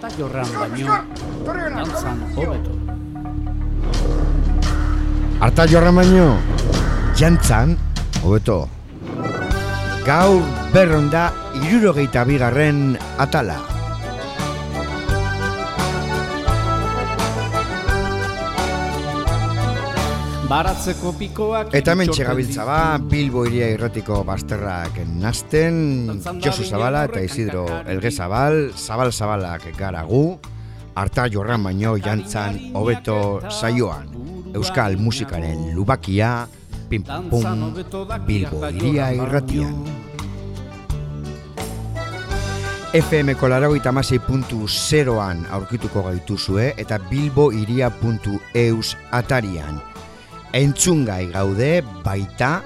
Arta jorran baino, dantzan hobeto. Arta jorran baino, jantzan, hobeto. Gaur berronda irurogeita bigarren atala. Baratzeko pikoak Eta hemen txegabiltza ba, Bilbo iria irratiko bazterrak nasten, Josu Zabala eta Isidro Elge Zabal, Zabal Zabalak garagu, harta jorran baino jantzan hobeto saioan. Euskal musikaren lubakia, pim pum Bilbo iria irratian. FM kolaragoita puntu zeroan aurkituko gaituzue eta bilboiria.eus atarian. Entzungai gaude baita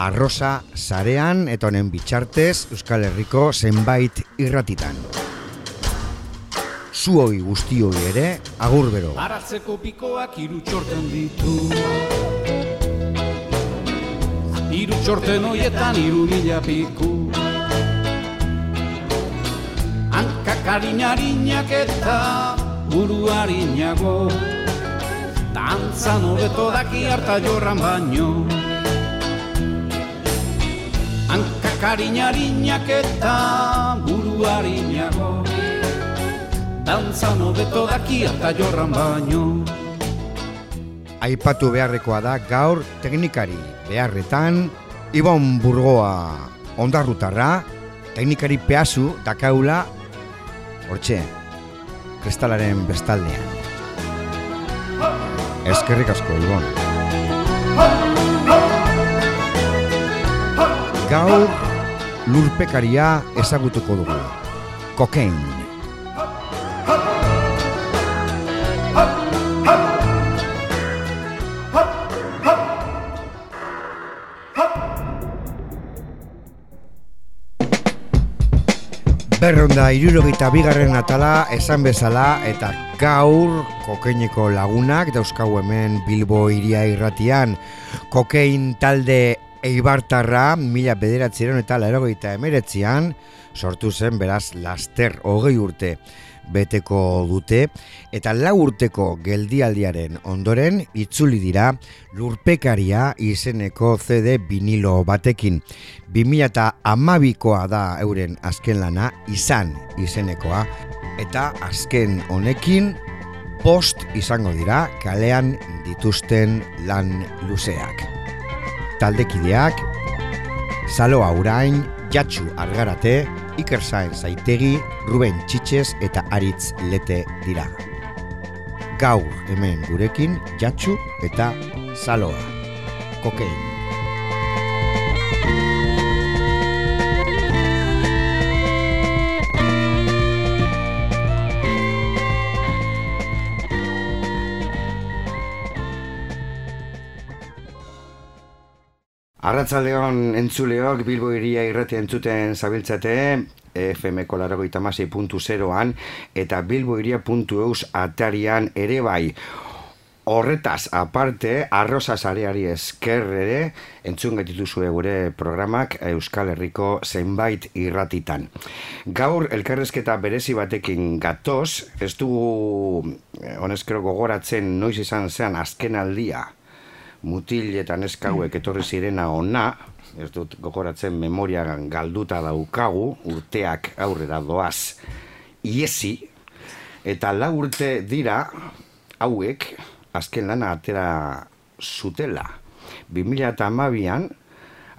arrosa sarean eta honen bitxartez Euskal Herriko zenbait irratitan. Zuoi guztioi ere agur bero. Baratzeko pikoak irutxorten ditu. Irutxorten hoietan iru mila piku. Hankak harinarinak eta buru. Dantzan hobeto daki harta jorran baino. Hankak eta buru harinago. Dantzan hobeto daki harta jorran baino. Aipatu beharrekoa da gaur teknikari beharretan Ibon Burgoa ondarrutarra, teknikari peazu dakaula hortxe, kristalaren bestaldean. Eskerrik asko, Ibon. Gaur lurpekaria ezagutuko dugu. Kokain. Berronda irurogeita bigarren atala esan bezala eta gaur kokeineko lagunak dauzkau hemen Bilbo iria irratian. Kokein talde eibartarra mila bederatzeron eta laerogeita emeretzian sortu zen beraz laster hogei urte beteko dute eta lau urteko geldialdiaren ondoren itzuli dira lurpekaria izeneko CD vinilo batekin. 2012koa da euren azken lana izan izenekoa eta azken honekin post izango dira kalean dituzten lan luzeak. Taldekideak Saloa Urain, Jatsu Argarate, Iker Saen Zaitegi, Ruben Txitxez eta Aritz Lete dira. Gaur hemen gurekin Jatsu eta Saloa. Kokein. Arratzaldeon entzuleok Bilbo iria irratia entzuten zabiltzate FM-ko laragoita zeroan eta bilboiria.eus atarian ere bai. Horretaz, aparte, arroza zareari esker ere, entzun gaitituzue gure programak Euskal Herriko zenbait irratitan. Gaur, elkarrezketa berezi batekin gatoz, ez dugu, honezkero gogoratzen, noiz izan zean azken aldia, mutil eta neskauek etorri zirena ona, ez dut gogoratzen memoria galduta daukagu, urteak aurrera doaz, iesi, eta lau urte dira, hauek, azken lana atera zutela. 2008an,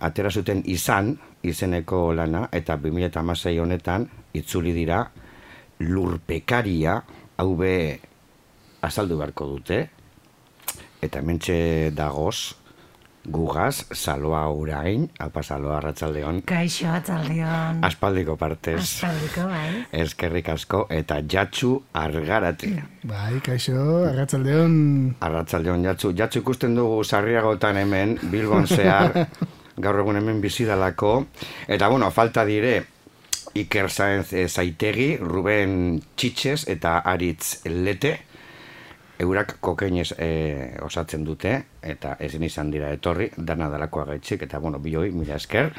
atera zuten izan, izeneko lana, eta 2008 honetan, itzuli dira, lurpekaria, hau be, azaldu beharko dute, eta mentxe dagoz, gugaz, saloa urain, apa saloa arratsaldeon. Kaixo atzaldeon. Aspaldiko partez. Aspaldiko, bai. Eskerrik asko, eta jatsu argarate. Bai, kaixo, arratsaldeon. Arratsaldeon jatsu. Jatsu ikusten dugu sarriagotan hemen, Bilbon zehar, gaur egun hemen bizidalako. Eta bueno, falta dire, Iker Saenz eh, Zaitegi, Ruben Txitxez eta Aritz Lete, eurak kokainez e, osatzen dute, eta ezin izan dira etorri, dana dalakoa gaitxik, eta bueno, bioi, mila esker.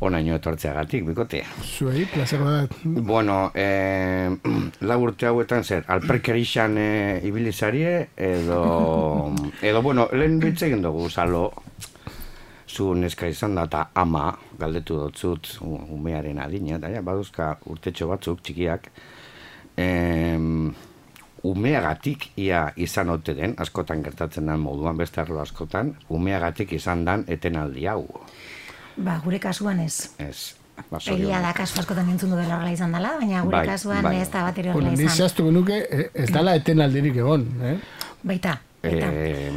onaino etortzeagatik, bikote. Zuei, placer bat. Bueno, eh, lau urte hauetan zer, alperkerixan eh, ibili zarie, edo, edo, bueno, lehen bitz egin dugu, salo, zu neska izan da, eta ama, galdetu dotzut, umearen adina, eta ja, baduzka urtetxo batzuk, txikiak, em, umeagatik ia izan ote den, askotan gertatzen den moduan, beste arlo askotan, umeagatik izan dan etenaldi hau. Ba, gure kasuan ez. Ez, ba, Egia da kasu askotan entzun dut horrela izan dela, baina gure Bai, kasuan bai. ez da bat ere Bueno, horrela izan. zehaztuko nuke, eh, ez dala eten aldirik egon, eh? Baita, baita. eh,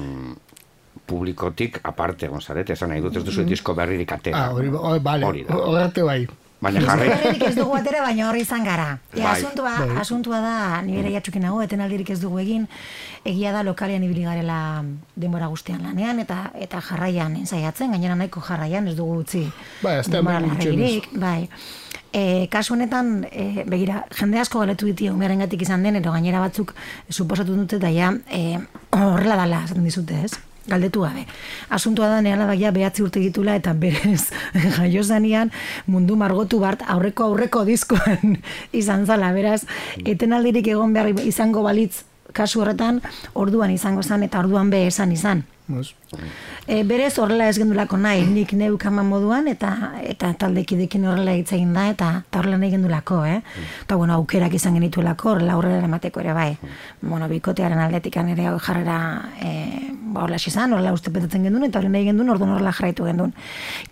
publikotik aparte egon zarete, esan nahi dut ez duzu disko berririk atera. Ah, hori, hori, bale, Hori da. horrete bai. Baina jarri, ez dugu atera, baina horri izan gara. E, Bai. asuntua, Bai. asuntua da, nire jatxukin nago, etenaldirik ez dugu egin, egia da lokalean ibili garela denbora guztian lanean, eta eta jarraian ensaiatzen, gainera nahiko jarraian ez dugu utzi Bai, larregirik, bai. E, kasu honetan, e, begira, jende asko galetu diti umearengatik izan den, edo gainera batzuk suposatu dute, da ja, e, horrela dala, esaten dizute, ez? Galdetu gabe. Asuntua da nehala baia behatzi urte ditula eta berez jaio zanean mundu margotu bart aurreko aurreko diskoan izan zala, beraz, etenaldirik egon behar izango balitz kasu horretan, orduan izango zan eta orduan be esan izan. Mos. E, berez horrela ez gendulako nahi, nik neuk ama moduan, eta eta taldekidekin horrela hitz egin da, eta, eta horrela nahi gendulako, eh? Eta, bueno, aukerak izan genituelako, horrela aurrera eramateko ere bai. Bueno, bikotearen aldetikan ere jarrera, e, ba, horrela izan, horrela uste petatzen gendun, eta hori nahi gendun, orduan horrela jarraitu gendun.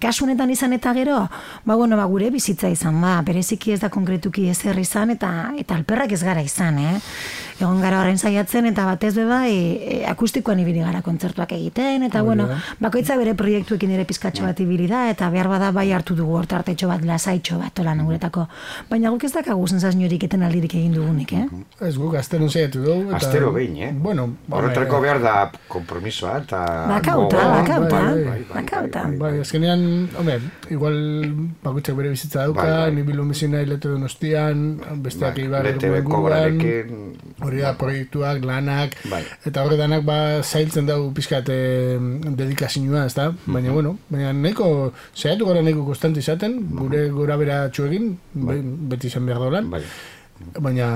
Kasu honetan izan eta gero, ba, bueno, ba, gure bizitza izan da, bereziki ez da konkretuki ezer izan, eta eta alperrak ez gara izan, eh? Egon gara horren saiatzen, eta batez be bai, e, akustikoan ibili gara kontzertuak egiten, eta bueno, da. bakoitza bere proiektuekin ere pizkatxo bat ibili da, eta behar bada bai hartu dugu hortartetxo bat, lasaitxo bat, tolan guretako. Baina guk ez dakagu sensaziorik eten aldirik egin dugunik, eh? Ez guk, astero saiatu dugu. eta- astero behin, eh? Bueno, bai, behar da kompromisoa eta... Bakauta, gogoa. bakauta, bai, bai, bakauta. Bai, azkenean, hombre, igual bakoitzak bere bizitza dauka, Bai, bai. ni bilu mezina hilete donostian, besteak Bai, ibar hori da proiektuak, lanak, Bai. eta horre danak ba zailtzen dugu pizkat eh, dedikazioa, ez da? Mhm. Baina, bueno, baina nahiko, saiatu gara nahiko konstante izaten, gure gora bera txuegin, bai, beti izan behar daulan, Bai. baina,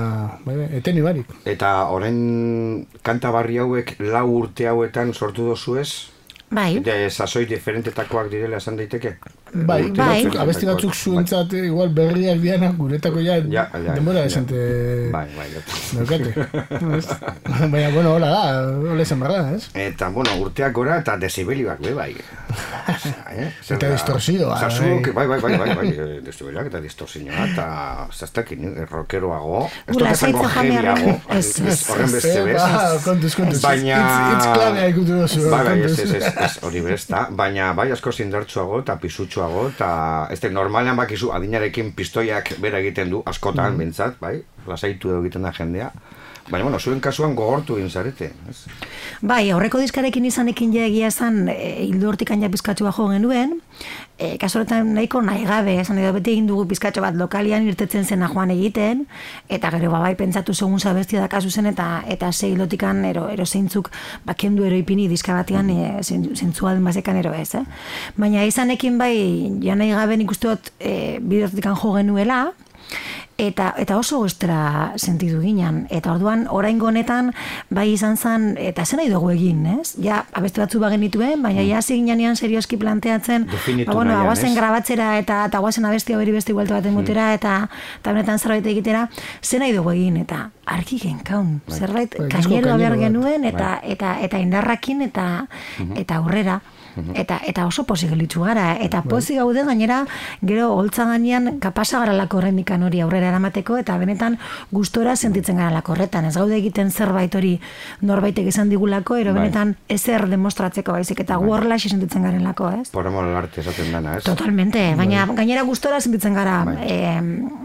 bai, bai, eteni barik. Eta orain kanta barri hauek lau urte hauetan sortu dozu ez? Bai, De sasoi diferentetakoak direla esan daiteke? Bai, Bai. batzuk, abesti batzuk zuentzat igual berriak dianak, guretako ja, Ja, ja, denbora ja. desente Bai, bai. daukate. Ez? Baina, bueno, hola da, hola izan behar da, ez? Eta, bueno, urteak gora eta desibelioak be bai. Eh? Eta Zazuk, bai. bai, bai, bai, bai, bai, eh, desibelioak eta distorsioa eta zaztakin, rockeroago. Ez dut lasaitza esango jamearren- heaviago, ez, ez, horren beste Eh, bez. kontuz, kontuz. Baina... Itz, klabea ikutu duzu. Bai, bai, ez, ez, ez, hori berezta. Baina, bai, asko zindartsuago eta pisutsuago eta... Ez da, normalean bakizu adinarekin pistoiak bera egiten du, askotan, bintzat, bai, lasaitu egiten da jendea. Baina, bueno, zuen kasuan gogortu egin zarete, ez? Bai, aurreko diskarekin izanekin ja egia esan e, hildo hortik ja pizkatxo bat jo genuen, e, kasu horretan nahiko nahi gabe, esan edo beti egin dugu pizkatxo bat lokalian irtetzen zena joan egiten, eta gero ba, bai pentsatu segun zabestia da kasu zen, eta eta sei hilotikan ero, ero zeintzuk bakendu ero ipini diska batean e, zein- zentzua den bazekan ero ez, eh? Baina izanekin bai, ja nahi gabe nik uste dut e, bide horretikan jo genuela, Eta, eta oso goztera sentidu ginen. Eta orduan, orain honetan bai izan zen, eta zen nahi dugu egin, ez? Ja, abeste batzu bagen dituen, baina ja hasi ginean serioski planteatzen, Definitu ba, bueno, guazen grabatzera eta, eta guazen abesti hori beste buelta baten mutera, eta, eta benetan zerbait egitera, zen nahi dugu egin, eta argi genkaun, zerbait Bai, disko kaineroa behar kainero bat. genuen, eta, eta, eta indarrakin, eta, eta aurrera. Eta, eta oso pozik gelitzu gara, eta pozik gaude gainera, gero holtza gainean kapasa gara lako horrendikan hori aurrera eramateko, eta benetan gustora sentitzen gara lako horretan. Ez gaude egiten zerbait hori norbaitek esan digulako, ero Bai. benetan ezer demostratzeko baizik, eta gu horrela sentitzen garen lako, ez? Por amor al arte esaten dana, ez? Totalmente, baina gainera gustora sentitzen gara, Bai. eh,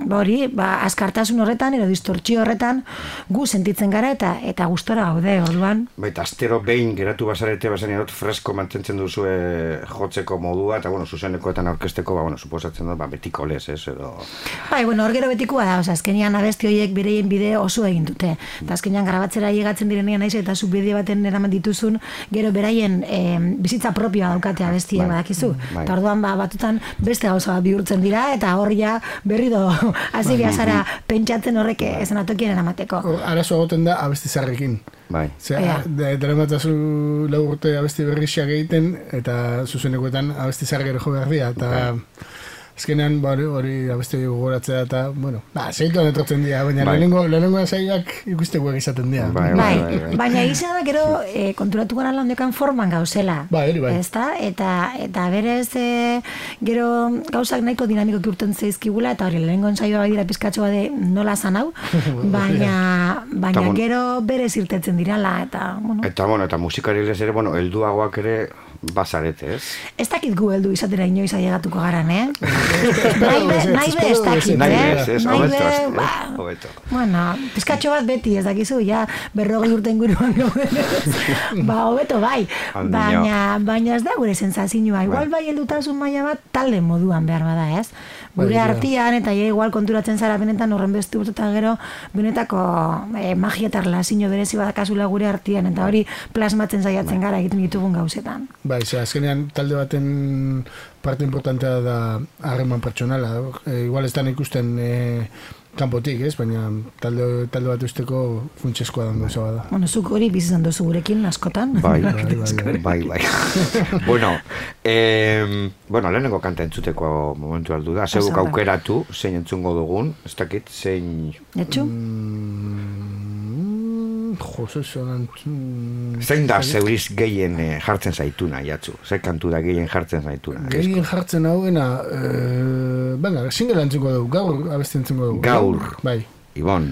ba hori, ba, askartasun horretan, edo distortzio horretan, gu sentitzen gara eta eta gustora gaude, orduan. Baita, astero behin geratu bazarete, bazen erot fresko mantentzen duzu jotzeko modua, eta, bueno, zuzenekoetan aurkesteko, ba, bueno, suposatzen dut, ba, betiko lez, ez, edo... Bai, bueno, hor gero beti logikoa da, oza, azkenian abesti horiek bereien bide oso egin dute. Eta azkenian grabatzera llegatzen direnean naiz eta zu bide baten eraman dituzun, gero beraien eh, bizitza propioa daukate abestia Bai. badakizu. Bai. Eta orduan ba, batutan beste gauza bat bihurtzen dira, eta hor ja berri do hasi Bai. zara pentsatzen horrek esanatokien eramateko. Hor, Arazo egoten da abesti zarrekin. Bai. Ze, Ea. yeah. daramatzazu lau urte abesti berrixak egiten, eta zuzenekoetan abesti zarrek jo behar dira, eta azkenean ba, hori, hori abesti hori gogoratzea, eta, bueno, ba, zeituan etortzen dira, baina Bai. lehenengo, lehenengo zaiak ikustekuak izaten dira. Bai, Bai, bai, bai. baina izan da gero e, konturatu gara landekan forman gauzela. Bai, hori bai. Ezta? Eta, eta berez e, gero gauzak nahiko dinamiko urten zeizkigula, eta hori lehenengo ensaioa bai dira pizkatxo bade nola zan hau, baina, baina gero berez irtetzen dirala, eta, bueno, Eta, bueno, eta musikari lez ere, bueno, helduagoak ere bazarete, ez? ez dakit gu heldu izatera inoiz ailegatuko garan, eh? nahi be, ez, nahi be ez dakit, Nahi eh? ez, ez, Nahi be, ez, ba, eh? hobeto. Bueno, pizkatxo bat beti, ez dakizu, ja, berrogei urte inguruan gauden. ba, hobeto bai. Baina, baina ez da gure sensazioa. Igual bai heldutasun maila bat talde moduan behar bada, ez? Gure Bai, ja. artian, eta ja, igual konturatzen zara benetan horren beste urte eta gero, benetako eh, magia eta relazio berezi badakazula gure artian, eta hori plasmatzen saiatzen gara egiten ditugun gauzetan. Bai, ze azkenean talde baten parte importantea da harreman pertsonala. E, igual ez da ikusten e, kanpotik, ez? Baina talde, talde bat usteko funtsezkoa da gauza bada. Bueno, zuk hori bizizan duzu gurekin askotan. Bai, bai, bai, bai. bueno, eh, bueno, lehenengo kanta entzuteko momentu aldu da. Zeuk aukeratu, zein entzungo dugun, ez dakit, zein... Etxu? Mm, Zein da zeuriz gehien eh, jartzen zaituna, jatzu? Ze kantu da gehien jartzen zaituna? Gehien jartzen hauena, eh, venga, single entzuko dugu, gaur abesti entzuko dugu. Gaur. Bai. Ibon.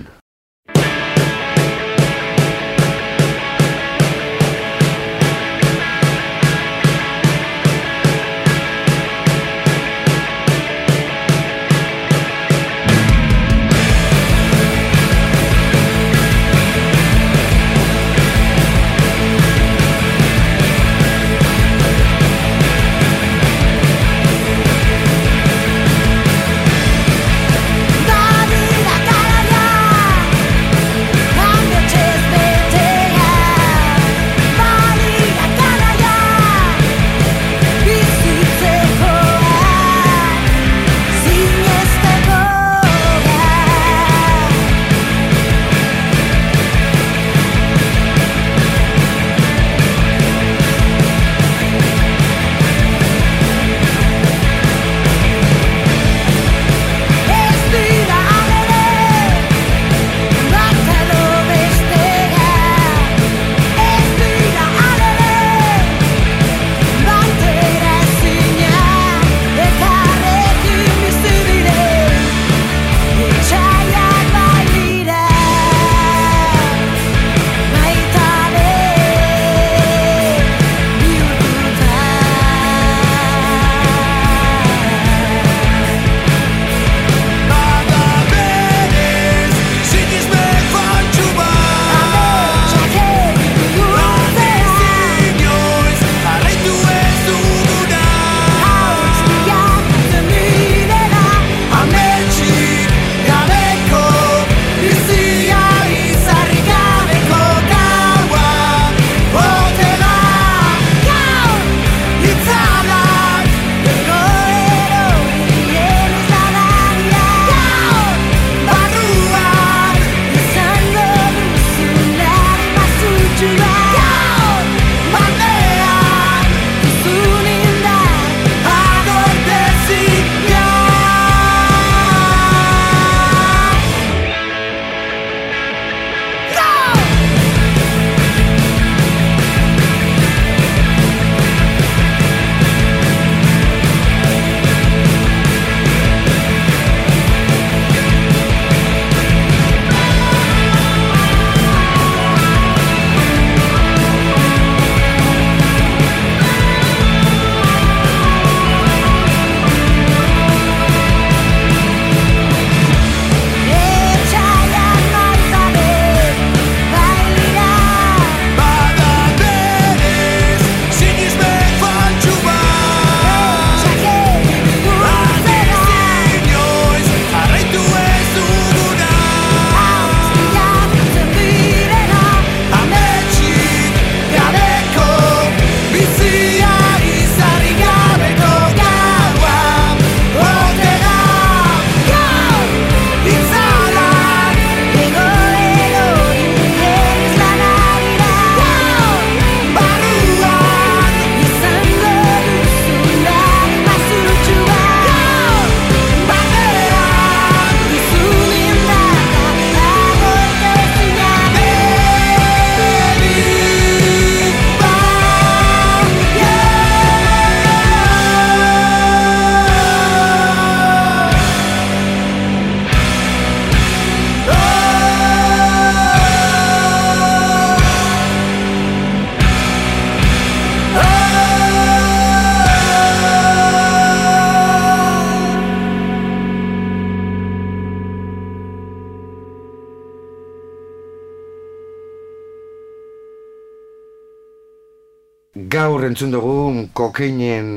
Entzun dugu kokeinen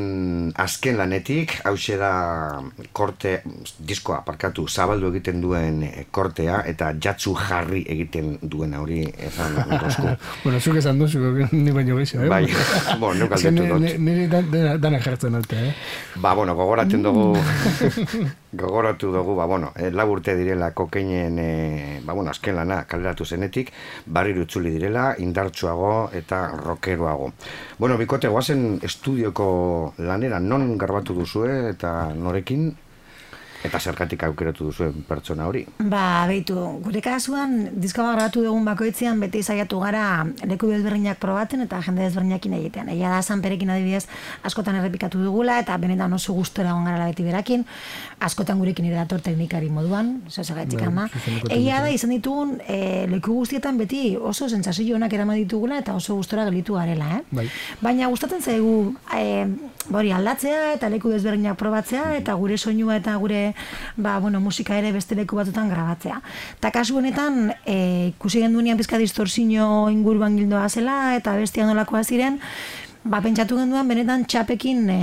azken lanetik, hau da korte, diskoa parkatu zabaldu egiten duen eh, kortea eta jatzu jarri egiten duen hori ezan dozku. bueno, zuk esan duzu, ni baino gehiago, eh? Bai, bueno, nuk aldetu dut. Niri dana jartzen alte, eh? Ba, bueno, gogoratzen dugu, gogoratu dugu, ba, bueno, eh, lau urte direla kokeinen, eh, ba, bueno, azken lana kaleratu zenetik, barriru itzuli direla, indartsuago eta rokeroago. Bueno, bikote, guazen estudioko lanera non garbatu duzue eta norekin eta zergatik aukeratu duzuen pertsona hori. Ba, beitu, gure kasuan, disko grabatu dugun bakoitzean beti saiatu gara leku desberdinak probatzen eta jende desberdinekin egiten. Egia da, sanperekin adibidez, askotan errepikatu dugula eta benetan oso gustora egon gara beti berakin, askotan gurekin ere dator teknikari moduan, zezagaitik ama. Egia da, izan ditugun, e, leku guztietan beti oso sentsazio onak eraman ditugula eta oso gustora gelitu garela, eh? Bai. Baina gustatzen zaigu e, bori aldatzea eta leku desberdinak probatzea eta gure soinua eta gure ba, bueno, musika ere beste leku batzutan grabatzea. Ta kasu honetan, e, ikusi gendunean pizka distortzio inguruan gildoa zela eta bestia nolakoa ziren, ba, pentsatu genduan benetan txapekin e,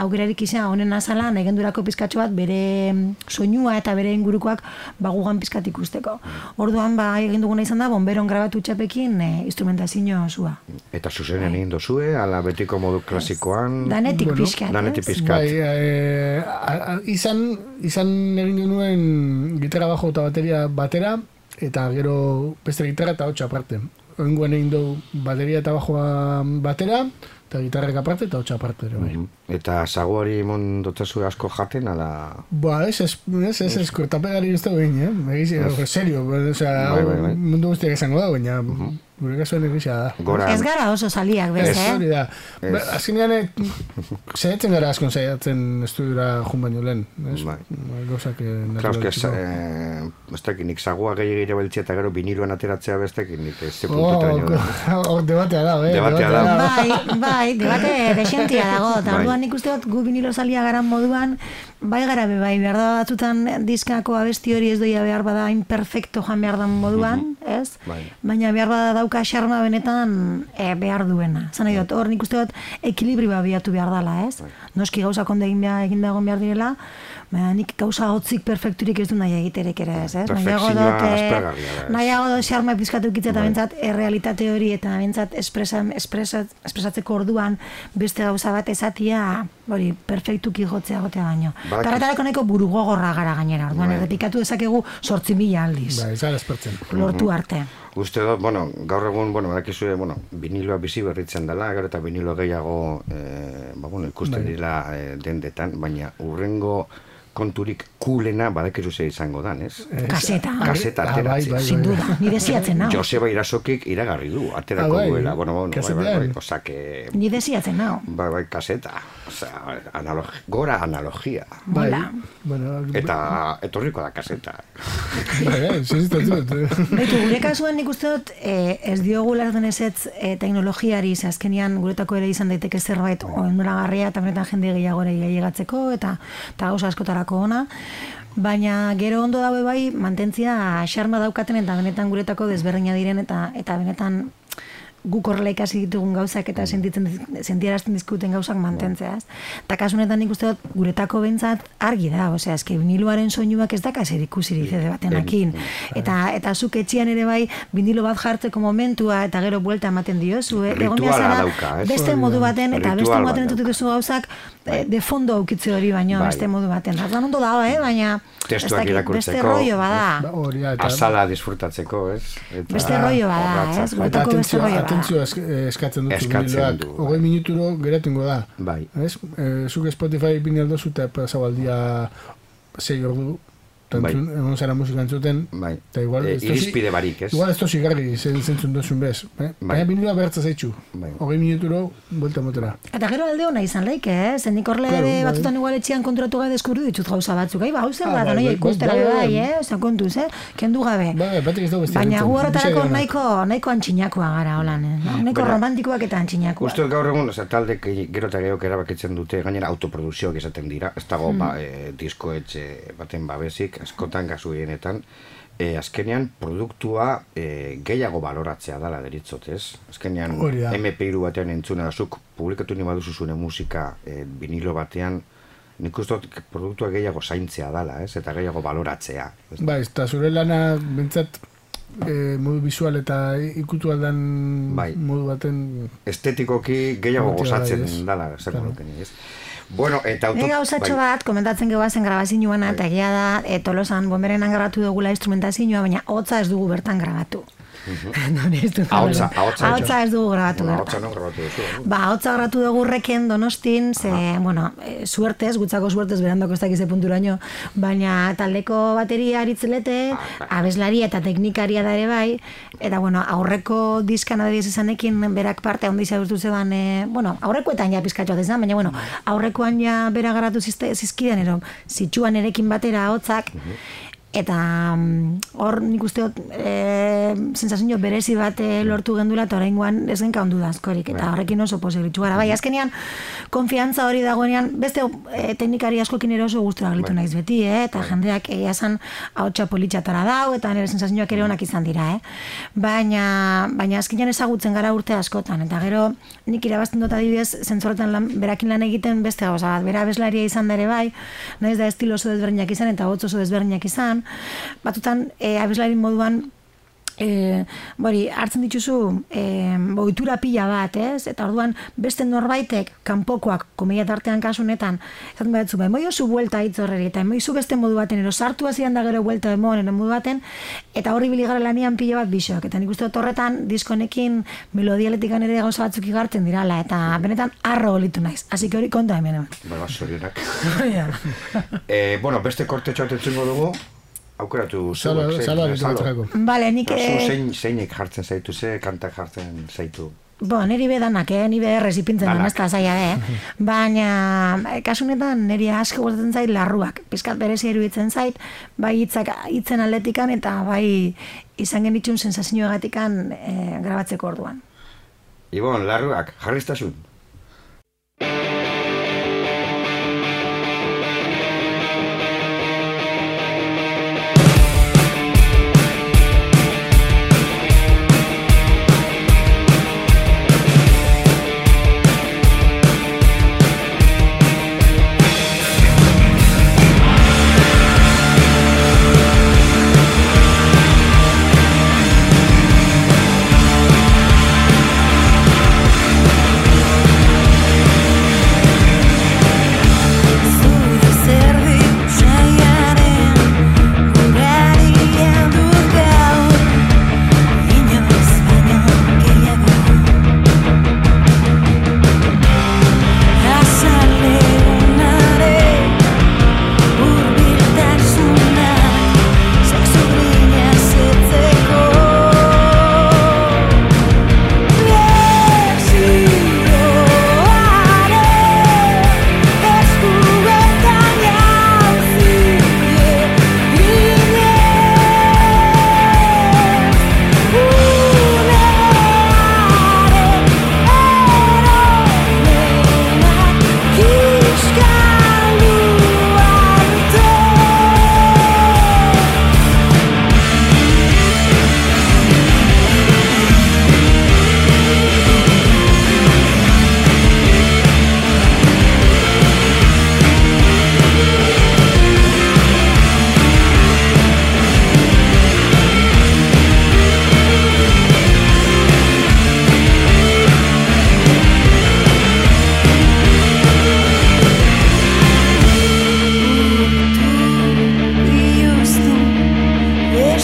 aukerarik izan honen azala negendurako pizkatxo bat bere soinua eta bere ingurukoak ba, gugan pizkat ikusteko. Orduan, ba, egin duguna izan da, bonberon grabatu txapekin e, instrumentazio zua. Eta zuzenen egin dozue, ala betiko modu klasikoan, Danetik Bueno, pixkat, danetik pizkat. Bai, e, a, a, izan, izan egin genuen gitarra bajo eta bateria batera, eta gero beste gitarra eta hotxa aparte. Oingoan egin dugu bateria eta bajoa batera, eta gitarrak aparte eta hotxa aparte. Ere, bai. Eta zaguari mon dotzazu asko jaten, ala... Ba, ez, ez, ez, ez, ez, kortapegari ez da eh? Egiz, serio, osea, Bai, bai, bai. mundu guztiak esango da, baina gure kasuan egizia da. Gora, Ez gara oso saliak, bez, Ez, eh? hori da. Ba, Azkenean, eh, saiatzen gara askon saiatzen estudiora jun baino lehen. Ez? Bai. Ba, Gauzak eh, que naturalekiko. eh, ez dakit, nik zagua gehiagire ere beltzia eta gero viniloan ateratzea bestek, nik ez ze Oh, da. hor debatea da, eh? Debatea da. Bai, bai, debate desentia dago, eta Bai. orduan nik uste dut gu vinilo salia garan moduan, bai gara be bai, behar da batzutan diskako abesti hori ez doia behar bada imperfecto jan behar dan moduan, ez? Bai. Baina behar bada dauka xarma benetan e, behar duena. Zan nahi dut, hor nik uste dut ekilibrioa biatu behar dela, ez? Noski gauza konde egin behar, egin egon behar direla, baina nik gauza hotzik perfekturik ez du nahi egiterek ere, ez? ez? Nahiago dut, eh, da, nahiago dut xarma pizkatu kitza eta Bai. bentsat errealitate hori eta bentsat espresa, espresa, espresatzeko orduan beste gauza bat esatia hori perfektuki jotzea gotea baino. Badakiz- Tarretarako nahiko burugogorra gara gainera, orduan Bai. errepikatu dezakegu sortzi mila aldiz. Ba, ez gara espertzen. Lortu arte. Uste dut, bueno, gaur egun, bueno, badakizue, bueno, viniloa bizi berritzen dela, gero eta vinilo gehiago, eh, ba, bueno, ikusten Bai. dira eh, dendetan, baina urrengo konturik kulena badakizu ze izango dan, ez? Kaseta. Kaseta Ah, bai, ateratzea. bai, Sin bai. duda, ni desiatzen nau. Joseba Irasokik iragarri du, aterako Ah, bai. duela, bueno, bueno, bai, bai, bai, osea que, Ni desiatzen nau. bai, bai, kaseta, osea, analog, gora analogia, Bai, bueno, eta etorriko da kaseta. bai, eh, dut. eh. Baitu, gure kasuan nik uste dut, eh, ez diogu larten ezetz eh, teknologiari, ze azkenian guretako ere izan daiteke zerbait onduragarria eta benetan jende gehiago ere llegatzeko eta, eta gauza askotarako ona. Baina gero ondo daue bai mantentzia xarma daukaten eta benetan guretako desberdina diren eta eta benetan guk horrela ikasi ditugun gauzak eta sentitzen sentiarazten dizkuten gauzak mantentzea, ez? Ta kasu honetan nik uste dut guretako bentzat argi da, osea, eske viniloaren soinuak ez daka zer ikusirik CD batenakin. Eta eta zuk etxean ere bai vinilo bat jartzeko momentua eta gero buelta ematen diozu, eh? Egon zara beste modu baten eta beste modu baten bat entzuten duzu gauzak eh, de fondo aukitze hori baino Bai. beste modu baten. Orduan ondo dago, eh? Baina Testuak irakurtzeko. Beste rollo bada. Ba, da, eta... Azala disfrutatzeko, ez? Eta Beste rollo bada, ez? Eta Guretako beste rollo bada. Atentzio esk- eh, eskatzen dut Eskatzen viniloak. du, bai. Hogei minuturo geratungo da. Bai. Ez? E, zuk Spotify bini aldozu eta pasau aldia sei ordu. Bai. egon zara musika entzuten. Bai. Eta igual, Eh, tozi- irizpide barik, ez? Igual ez tozi garri zen zentzun dozun bez. Eh? Bai. Baina biniloa behartza zaitxu. Bai. Hogei minuturo, buelta motera. Eta gero alde hona izan laike, eh? Zen nik horrela Claro, bai. batzutan igual etxean kontratu gabe deskurri ditut gauza batzuk. Ai, ba, hau zer Ah, da, bai, bai, ikustera bai, bai. bai, eh? Osa, kontuz, eh? Kendu gabe. Ba, batek ez dugu beste Baina gu horretarako nahiko, nahiko antxinakoa gara, holan, eh? Nahiko romantikoak eta antxinakoak. Uste gaur egun, oza, talde gero eta gehiago erabakitzen dute, gainera autoprodukzioak izaten dira, ez dago ba, e, diskoetxe baten babesik, askotan gazu gehienetan, e, azkenean produktua e, gehiago baloratzea dala deritzot, ez? Azkenean Hori da. MP3 batean entzuna zuk publikatu ni baduzu zure musika e, vinilo batean nik uste dut produktua gehiago zaintzea dala, ez? Eta gehiago baloratzea. Ez? Bai, eta zure lana bentsat e, modu visual eta ikutu aldan Bai. modu baten Estetikoki gehiago gozatzen dala, ez? Bueno, eta auto... Ni gauzatxo bai. bat, komentatzen gegoazen grabazioan, eta egia da, e, tolosan bomberenan grabatu dugula instrumentazioa, baina hotza ez dugu bertan grabatu. Ahotsa, grabatu. ahotsa. Ahotsa ez dugu grabatu Bueno, bertan. ahotsa non grabatu duzu, eh? Ba, hotza grabatu dugu reken donostin, ze, bueno, e, suertez, gutzako suertez, berandoko ez dakize punturaino, baina taldeko bateria aritzelete, abeslari eta teknikaria da ere bai, eta, bueno, aurreko diskan adibidez esanekin berak parte handi zaurtu zeban, e, bueno, aurrekoetan ja pizkatxoa izan, baina, bueno, aurrekoan ja bera garatu zizkidan, ero, zitsuan erekin batera hotzak, Eta mm, hor nik uste dut e, sensazio berezi bat eh, lortu gendula eta oraingoan ez genka ondu da askorik. Eta horrekin oso posegritxu gara. Bai, azkenean konfiantza hori dagoenean beste e, teknikari askokin ere oso gustura gelitu naiz beti, eh? eta jendeak egia esan ahotsa politxatara dau eta nire sensazioak ere onak izan dira, eh? Baina, baina azkenean ezagutzen gara urte askotan. Eta gero nik irabazten dut adibidez zentzorretan lan, berakin lan egiten beste gauza bat, bera abeslaria izan da ere bai, naiz da estilo oso desberdinak izan eta hotz oso desberdinak izan, batutan e, abeslari moduan e, bori, hartzen dituzu e, boitura pila bat, ez? Eta orduan beste norbaitek kanpokoak komedia tartean kasu honetan, esaten batzu, bai, moi oso buelta hitz horreri, eta moizu beste modu baten, ero sartu hasian da gero buelta emon, ero modu baten, eta horri biligara lanian pila bat bisok. Eta nik uste dut horretan diskonekin melodialetikan ere gauza batzuk igartzen dirala, eta benetan arro olitu naiz. Hasi hori konta hemen. Ba, zorionak. Ja. Eh, bueno, beste korte txoat entzungo dugu, aukeratu batzako. Bale, nik... Zu eh, zein, zeinek jartzen zaitu, ze kantak jartzen zaitu. Bo, niri bedanak, eh? ni beherrez ipintzen da, ez da zaila, eh? Baina, eh, kasu honetan, niri asko gustatzen zait larruak. Pizkat berezia iruditzen zait, bai hitzak hitzen aldetikan eta bai izan genitxun sensazioagatikan eh, grabatzeko orduan. Ibon, larruak, jarriztasun.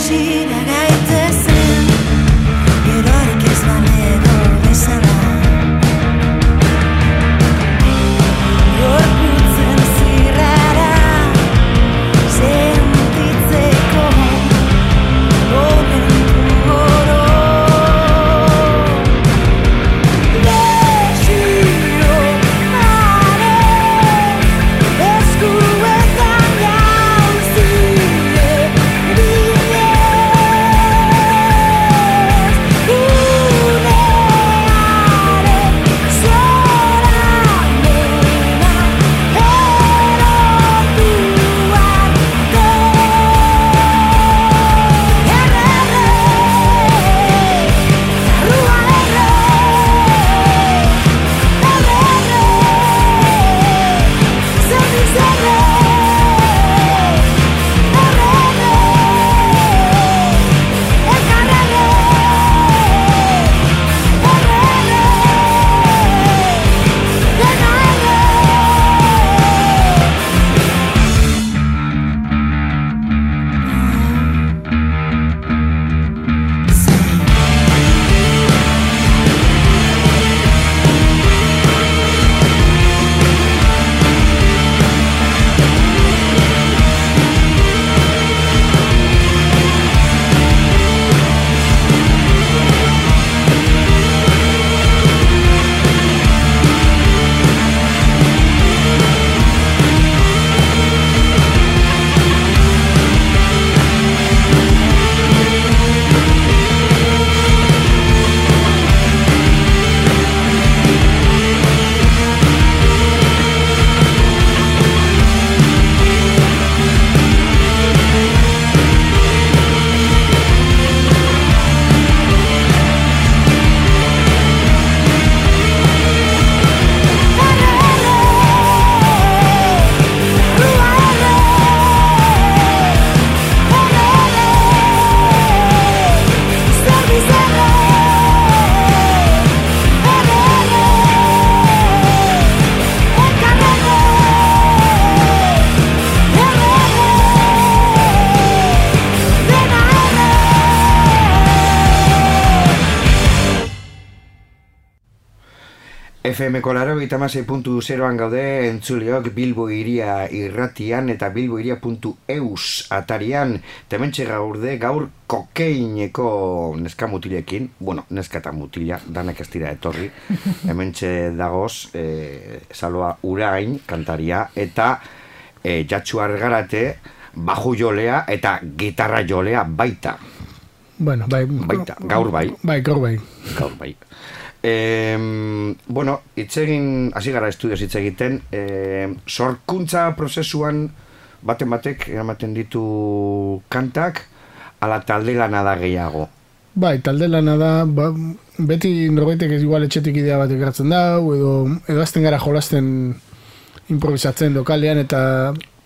知らないです FM kolaro puntu zeroan gaude entzuleok Bilbo iria irratian eta Bilbo iria.eus atarian tementxe gaurde gaur kokeineko neska mutilekin, bueno, neska eta mutila, danak ez dira etorri, hementxe dagoz, e, saloa urain kantaria eta e, jatxu argarate, baju jolea eta gitarra jolea baita. Bueno, bai, Baita, gaur bai. Bai, gaur bai. Gaur bai. E, bueno, hitz egin, hasi gara estudios hitz egiten, e, sorkuntza prozesuan baten batek eramaten ditu kantak, ala talde lana da gehiago. Bai, talde lana da, ba, beti norbaitek ez igual etxetik idea bat ekartzen da, edo, edo azten gara jolasten improvisatzen lokalean eta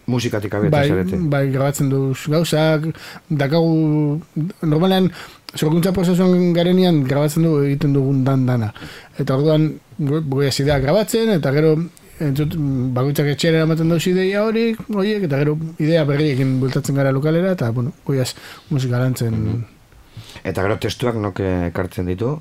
Musikatik abiatu bai, zarete. bai, grabatzen du gauzak, dakagu, normalean, sorkuntza prozesuan garenean grabatzen du egiten dugun dan dana. Eta orduan, gu- gure idea grabatzen, eta gero, entzut, bakoitzak etxera eramaten dauz ideia hori, horiek, eta gero idea berriekin bultatzen gara lokalera, eta, bueno, goiaz musika lantzen. Eta gero testuak nok ekartzen ditu.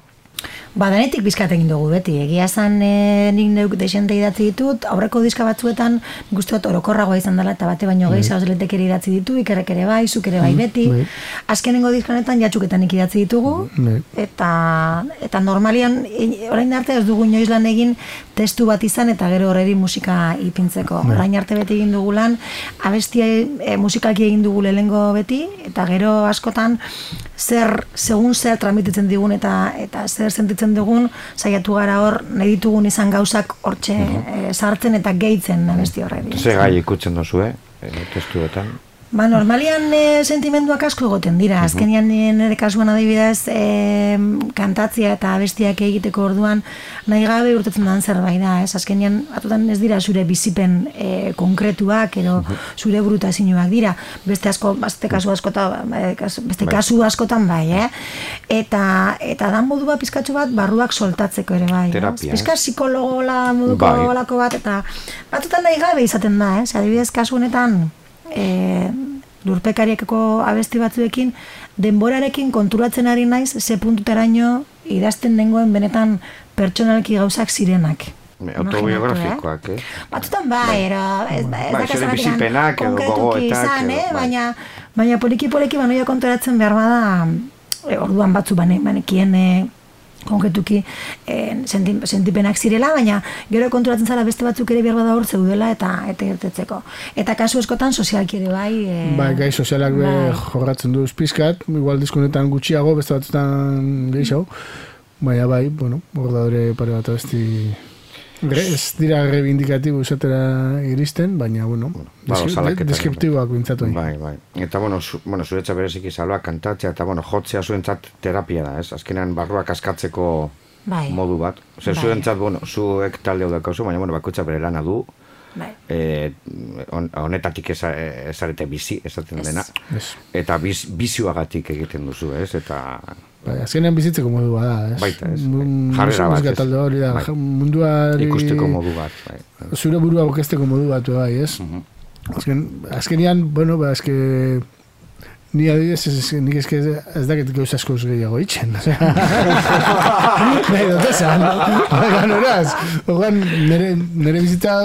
Ba, denetik bizkat egin dugu beti. Egia esan e, nik neuk desente idatzi ditut, aurreko diska batzuetan nik uste dut orokorragoa izan dela eta bate baino gehi zauz letek ere idatzi ditu, ikerrek ere bai, zuk ere bai beti. bai. Azkenengo diskanetan jatxuketan nik idatzi ditugu, Bai. eta, eta normalian, e, orain arte ez dugu inoiz lan egin testu bat izan eta gero horreri musika ipintzeko. Orain arte beti egin dugu lan, abestia e, musikalki egin dugu lehengo beti, eta gero askotan zer, segun zer tramititzen digun eta eta zer sentitzen dugun, saiatu gara hor, nahi ditugun izan gauzak hortxe eh, sartzen eta gehitzen abesti horreri. Ze gai ikutzen dozu, eh? E, testuetan. Ba, normalian e, sentimenduak asko egoten dira. Azkenian e, nire kasuan adibidez e, kantatzea eta abestiak egiteko orduan nahi gabe urtetzen den zerbait da. Ez? Azkenian batutan ez dira zure bizipen e, konkretuak edo zure brutazioak dira. Beste asko, beste kasu askotan, beste Bai. kasu askotan bai, eh? Eta, eta dan modua pizkatxo bat barruak soltatzeko ere bai. Terapia? Pizka psikologola moduko Bai. bat, eta batutan nahi gabe izaten da, ez? Adibidez, kasu honetan, e, lurpekariekeko abesti batzuekin, denborarekin konturatzen ari naiz, ze puntutaraino idazten nengoen benetan pertsonalki gauzak zirenak. Autobiografikoak, eh? Batzutan bai, ero, ez, ez Bai, dakar zure bizipenak edo gogoetak izan, eh? bai. baina, baina poliki-poliki banoia konturatzen behar bada, e, orduan batzu bane, banekien e, konkretuki e, senti, sentipenak zirela, baina gero konturatzen zara beste batzuk ere behar bada hor zeudela eta eta irtetzeko. Eta kasu eskotan sozialki ere bai. E, Bai, gai sozialak bai. jorratzen du pizkat, igual diskonetan gutxiago, beste batzutan gehiago. Baina bai, bueno, hor daude pare bat abesti ez dira reivindikatibo esatera iristen, baina, bueno, deskriptiboak bintzatu. Bai, bai. Eta, bueno, zu, bueno zuretzat bereziki saloa kantatzea, eta, bueno, jotzea zuentzat terapia da, ez? Azkenean barruak askatzeko Bai. modu bat. Zer, Bai. zuentzat, bueno, zuek talde hau daukazu, baina, bueno, bakoitza bere lana du, bai. e, on, honetatik eza- ezarete bizi, esaten dena. Ez. Eta biz, bizioagatik egiten duzu, ez? Eta, Bai, azkenean bizitzeko modu da, ez? Baita, ez. Jarrera bat, ez? talde hori da, Bai. munduari... ikusteko modu bat, bai. Zure burua aurkezteko modu bat, bai, ez? Mhm. Azken, azkenian, bueno, ba, eske... Ni adibidez, ez, nik eske ez dakit gauz asko gehiago itxen. Nahi dut esan. Ogan, nire, nire bizitza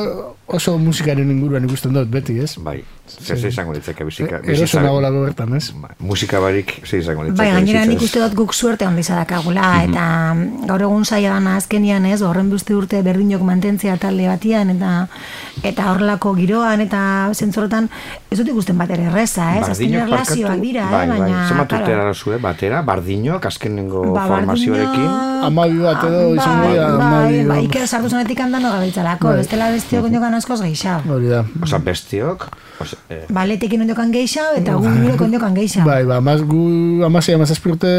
oso musikaren inguruan ikusten dut, beti, ez? Bai, zer zer izango litzake bizika. E- Eroso nago lago bertan, ez? Bai, musika barik zer izango litzake Bai, gainera nik uste dut guk suerte handi zadakagula, eta gaur egun zaila dana azkenian ez, horren beste urte berdinok mantentzea talde batian, eta eta horrelako giroan, eta zentzorotan, ez dut ikusten bat ere erreza, ez? Relazioak barkatu- dira, bai, eh? bai. baina... Zenbat claro, urte zue, batera, bardinok, azkenengo ba, formazioarekin. Amabi bat edo izango bai, dira, bai, amabi, bai, bai. Iker sartu zenetik handano gabiltzalako, Bai. bestela bestiok ondiokan askoz gehiago. Hori da. Osa, bestiok, osa, eh, Baletekin ondiokan gehiago, eta gu gurek ondiokan gehiago. Bai, ba, amaz, gu amasei, amazazpi urte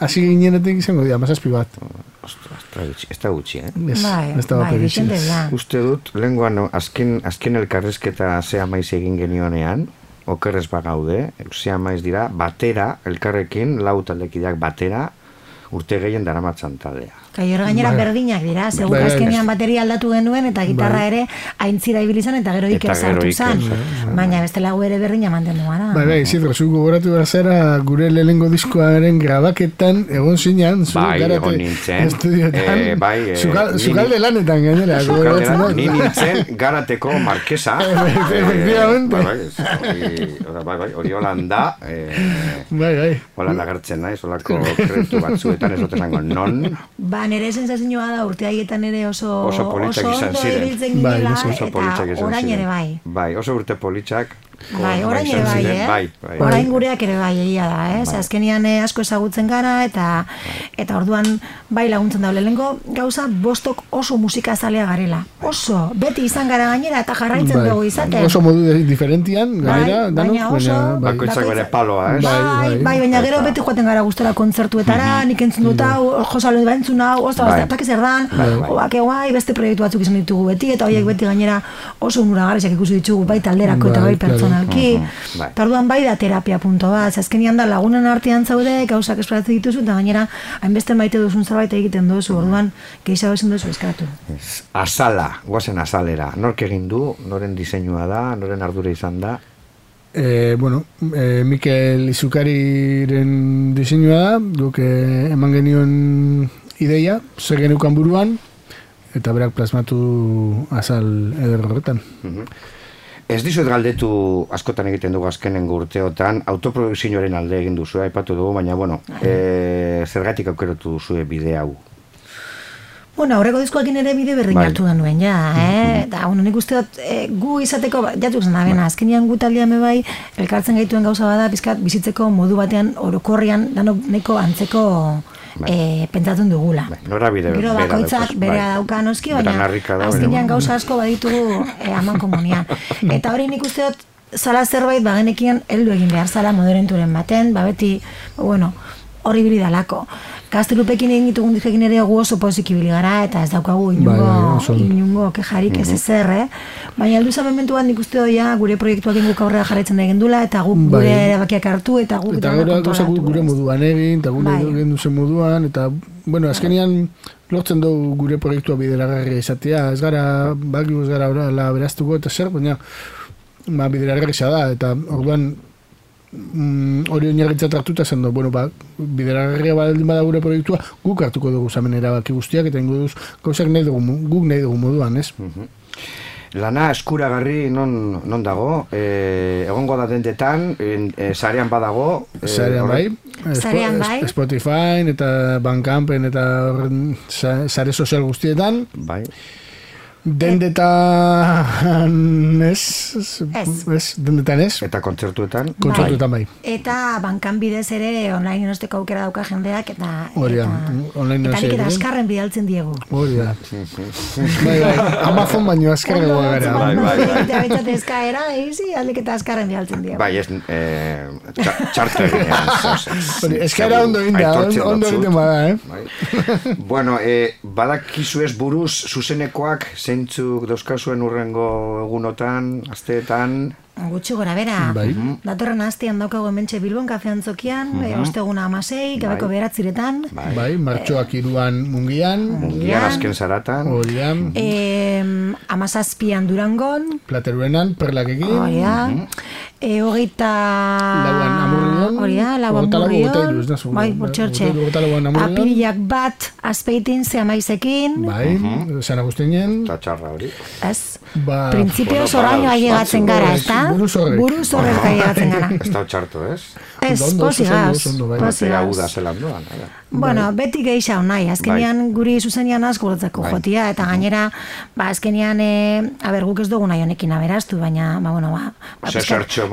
hasi ginenetik izango dira, amazazpi bat. ostras, ez da gutxi, eh? Ez, Bai, ez da bai. Uste dut, lenguan azken, azken elkarrezketa zea maiz egin genionean, okerrez bagaude, zea maiz dira, batera, elkarrekin, lau taldekideak batera, urte gehien daramatzan taldea. Kai hor gainera Bai. berdinak dira, segun Bai, bai. azkenean bateria aldatu genuen eta gitarra ere aintzira ibili zen eta gero iker sartu bai, Baina bestela gu ere berdina mantendu gara. Bai, bai, Isidro, zu gogoratu behar zara gure lehenengo diskoaren grabaketan egon zinean, zu Bai, garate nintzen. estudioetan, Eh, bai, eh, zugal- ni- zugalde lanetan gainera, dut. ni nintzen garateko markesa. Efectivamente. Eh, bai, bai, hori- bai, bai, hori holan da. Eh, Bai, bai. holan agertzen naiz, holako kretu batzuetan, ez dut esango non. Ba, nire sensazioa da urte haietan ere oso, Oso politak izan ziren. Bai, Oso politxak eta izan orain ziren. ere bai. Bai, oso urte politxak. Bai, orain ere bai, ziren, eh? Bai, bai. Orain gureak ere bai, egia da, eh? Ze azkenian eh, asko ezagutzen gara, eta eta orduan bai laguntzen da lehenengo gauza bostok oso musika zalea garela. Oso, beti izan gara gainera eta jarraitzen Bai. dugu izaten. Oso modu diferentian, gainera, Bai, danok, baina oso- Bakoitzak bere paloa, ez? Bai, Bai, bai, bai. baina gero beti joaten gara gustora kontzertuetara, nik entzun dut hau, josalo entzun hau, osta, Bai. osta, zer dan, Bai, bai. beste proiektu batzuk izan ditugu beti, eta horiek beti gainera oso onuragarriak ikusi ditugu bai talderako eta Bai, bai pertsonalki. Bai. Eta orduan bai da terapia punto bat, azkenian da lagunen artean zaude, gauzak esploratzen dituzu, eta gainera hainbeste maite duzun zerbait egiten duzu, orduan gehiago esan duzu eskaratu. Azala, guazen azalera. Nork egin du, noren diseinua da, noren ardura izan da. Eh, bueno, eh, Mikel Izukariren diseinua da, guk eh, eman genioen ideia, zer genukan buruan, eta berak plasmatu azal eder horretan. Ez dizuet galdetu askotan egiten dugu azkenen urteotan, autoprodukzioaren alde egin duzu, aipatu dugu, baina, bueno, e, zergatik aukeratu duzu bide hau. Bueno, aurreko diskoakin ere bide berdin Bai. hartu genuen, ja, eh? Eta, bueno, nik uste dut, eh, gu izateko, jatuk zen da, bena, azkenean gu taldean bai, elkartzen gaituen gauza bada, pizkat, bizitzeko modu batean, orokorrian, danok neko antzeko eh, pentsatzen dugula. Bai, norabide Gero bera bakoitzak bai. dauka noski, baina azkenean baina- gauza asko baditugu eh, aman komunian. Eta hori nik uste dut, zala zerbait bagenekien heldu egin behar zala moderenturen baten, ba beti, bueno, hori bili dalako. Gaztelupekin egin ditugun dikekin ere gu oso pozik ibili gara, eta ez daukagu inungo, Bai, bai, inungo kejarik ez ezer, eh? Baina heldu zen momentuan nik uste doia gure proiektuak guk aurrera jarraitzen da dula, eta guk Bai. gure erabakiak hartu, eta guk Eta gero gauza gure moduan egin, eta gure Bai. egin duzen moduan, eta, bueno, azkenean lortzen dugu gure proiektua bideragarri izatea, ez gara, bakigu ez gara horrela beraztuko eta zer, baina ba, bideragarri da, eta orduan mm, hori oinarritzat hartuta zen bueno, ba, bideragarria baldin bada gure proiektua, guk hartuko dugu zamen erabaki guztiak, eta ingo duz, gauzak nahi dugu, guk nahi dugu moduan, ez? Lana eskuragarri non, non dago, e, egongo da dendetan, en, e, sarean badago. e, Sarean bai, Spo- bai. Spotify eta Bandcampen eta sare sozial guztietan, Bai. Dendetan ez, Ez. ez, dendetan ez, Eta kontzertuetan. kontzertuetan bai. Eta bankan bidez ere online inosteko aukera dauka jendeak eta Hori da, online eta nik eta egin. askarren bidaltzen diegu. Hori da. bai, bai, Amazon baino azkarrego gara. bai, bai, bai. Eta baitzat eskaera, eizi, aldik eta askarren bidaltzen diegu. Bai, ez, e, txa- txarteginean. Hori, eskaera ondo egin da, Aitortzen ondo egiten bada, eh? Bai. bueno, e, badakizu ez buruz zuzenekoak zeintzuk dauzkazuen urrengo egunotan, asteetan, Gutxi gora bera. Bai. Datorren hastian daukagu hementxe Bilbon kafean zokian, e, osteguna amasei, gabeko Bai. beratziretan. bai, Bai, martxoak iruan mungian, mungian azken zaratan, hori da, E, amazazpian durangon, plateruenan, perlakekin, hori da. E, hogeita... Lauan Amurrion, Hori da, lauan hiru, amurrion. Bai, Bai, bortxortxe. Apirilak bat, azpeitin, ze amaizekin. bai, San Agustinen, eta txarra hori. Ez. ba, Principio bueno, zorraino badauz ailegatzen gara, bai, ez da? Buru zorrek. Buru zorrek ailegatzen gara. Ez da txarto, ez? Ez, Ondo, oso posi ondo, gaz, ondo, bai. ara. Bueno, beti geisha nahi, azkenean guri zuzenian asko guretzako Bai. jotia, eta gainera, ba, azkenean, e, aber, guk ez dugu nahi honekin aberastu, baina, ba, bueno, ba, ba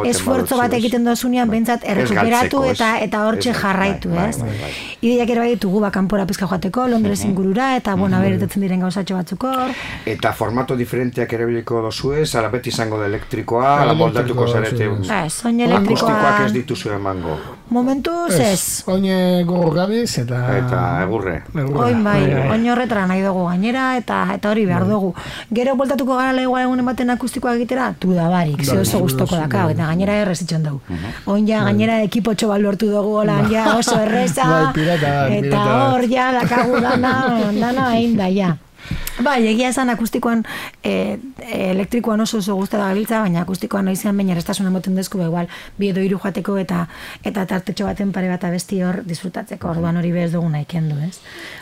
esfuerzo bat ez? egiten dozunean, Bai. bentsat, Ez errekuperatu ez? eta eta hortxe Ez jarraitu, bai, ez? bai, bai, bai. Ideiak ere bai ditugu, ba, kanpora pizka joateko, Londres ingurura, eta, bueno, aberetetzen diren gauzatxo batzuk hor. Eta formato diferenteak erabiliko dozue, zara beti izango da elektrikoa, ala moldatuko elektrikoa, zarete. sí, Ez, soin Akustikoak elektrikoa, ez dituzu emango. momentuz ez. Oine gogor gabiz eta... Eta egurre. Oin bai, oin horretara nahi dugu gainera eta eta hori behar dugu. Gero voltatuko gara legoa egunen baten akustikoa egitera, tu da barik, ze Bai, oso bai, gustoko bai, daka, eta gainera errezitzen dugu. Oin ja, gainera ekipotxo bat lortu dugu, hola, ja, oso erreza, Bai, eta hor, ja, dakagu dana, dana egin da, ja. Bai, egia esan akustikoan, e, elektrikoan oso oso guzti da gabiltza, baina akustikoan noizean baina erestasun emoten dezku, ba, igual, bi edo hiru joateko eta eta tartetxo baten pare bat abesti hor disfrutatzeko, orduan hori bez dugu nahi kendu, ez?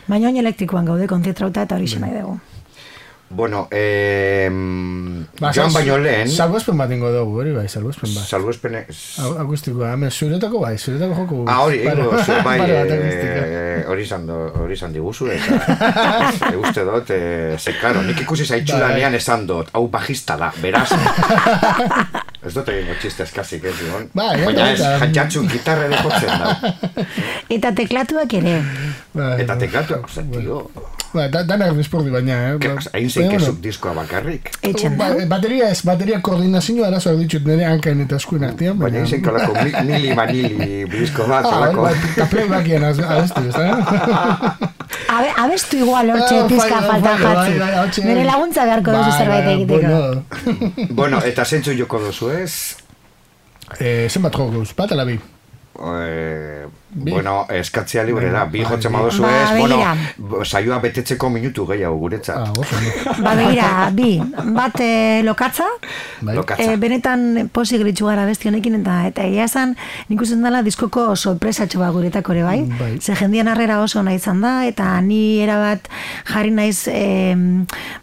Baina oin elektrikoan gaude konzentrauta eta hori xe nahi dugu. Bueno, eh, Ba, joan baino lehen, Salbuespen bat ingo dugu, hori bai, salbuespen bat. salbuespene... Hau- Akustikoa, hemen zuretako bai, zuretako joko. Ah, hori, ingo, zu, bai, eh, hori izan do- hori izan diguzu, eta e, uste dut, e, ze, karo, nik ikusi zaitxu Bai. danean esan dut, hau bajista da, beraz. ez dut egingo txiste eskasik, ez dion. Bai, Baina ez, jatxatxu gitarra ere jotzen da. Eta teklatuak ere, Bai, Eta bai. teklatu, oza, tio, Ba, da, danak desporti baina, eh? Ba, hain zeikezuk bueno, diskoa bakarrik. etxen. Ba, bateria ez, bateria koordinazioa arazoak ditut nire hankain eta eskuen artean, Baina izen kolako mi- mili vanili disko bat, Ah, kolako. bai, eta playbackian az- abestu, ez da? Abe, abestu igual hortxe Ah, pizka falta hortxe- Bere laguntza beharko duzu Bai, zerbait bai, egiteko. Bueno, bueno, eta zentzu joko duzu ez? eh, zenbat joko guz, bat ala bi? Eh, Bi. bueno, eskatzea libre da, bi Bai, jotzen bi. baduzu Ba, ez, bueno, saioa betetzeko minutu gehiago guretzat. Ah. Ba, begira, bi, bat eh, lokatza, Bai. Lokatza. E, benetan pozik gelitzu gara besti honekin eta eta egia esan nik uste dela diskoko sorpresatxo bat guretako ere bai. Bai. Ze jendian harrera oso nahi izan da eta ni erabat jarri naiz e,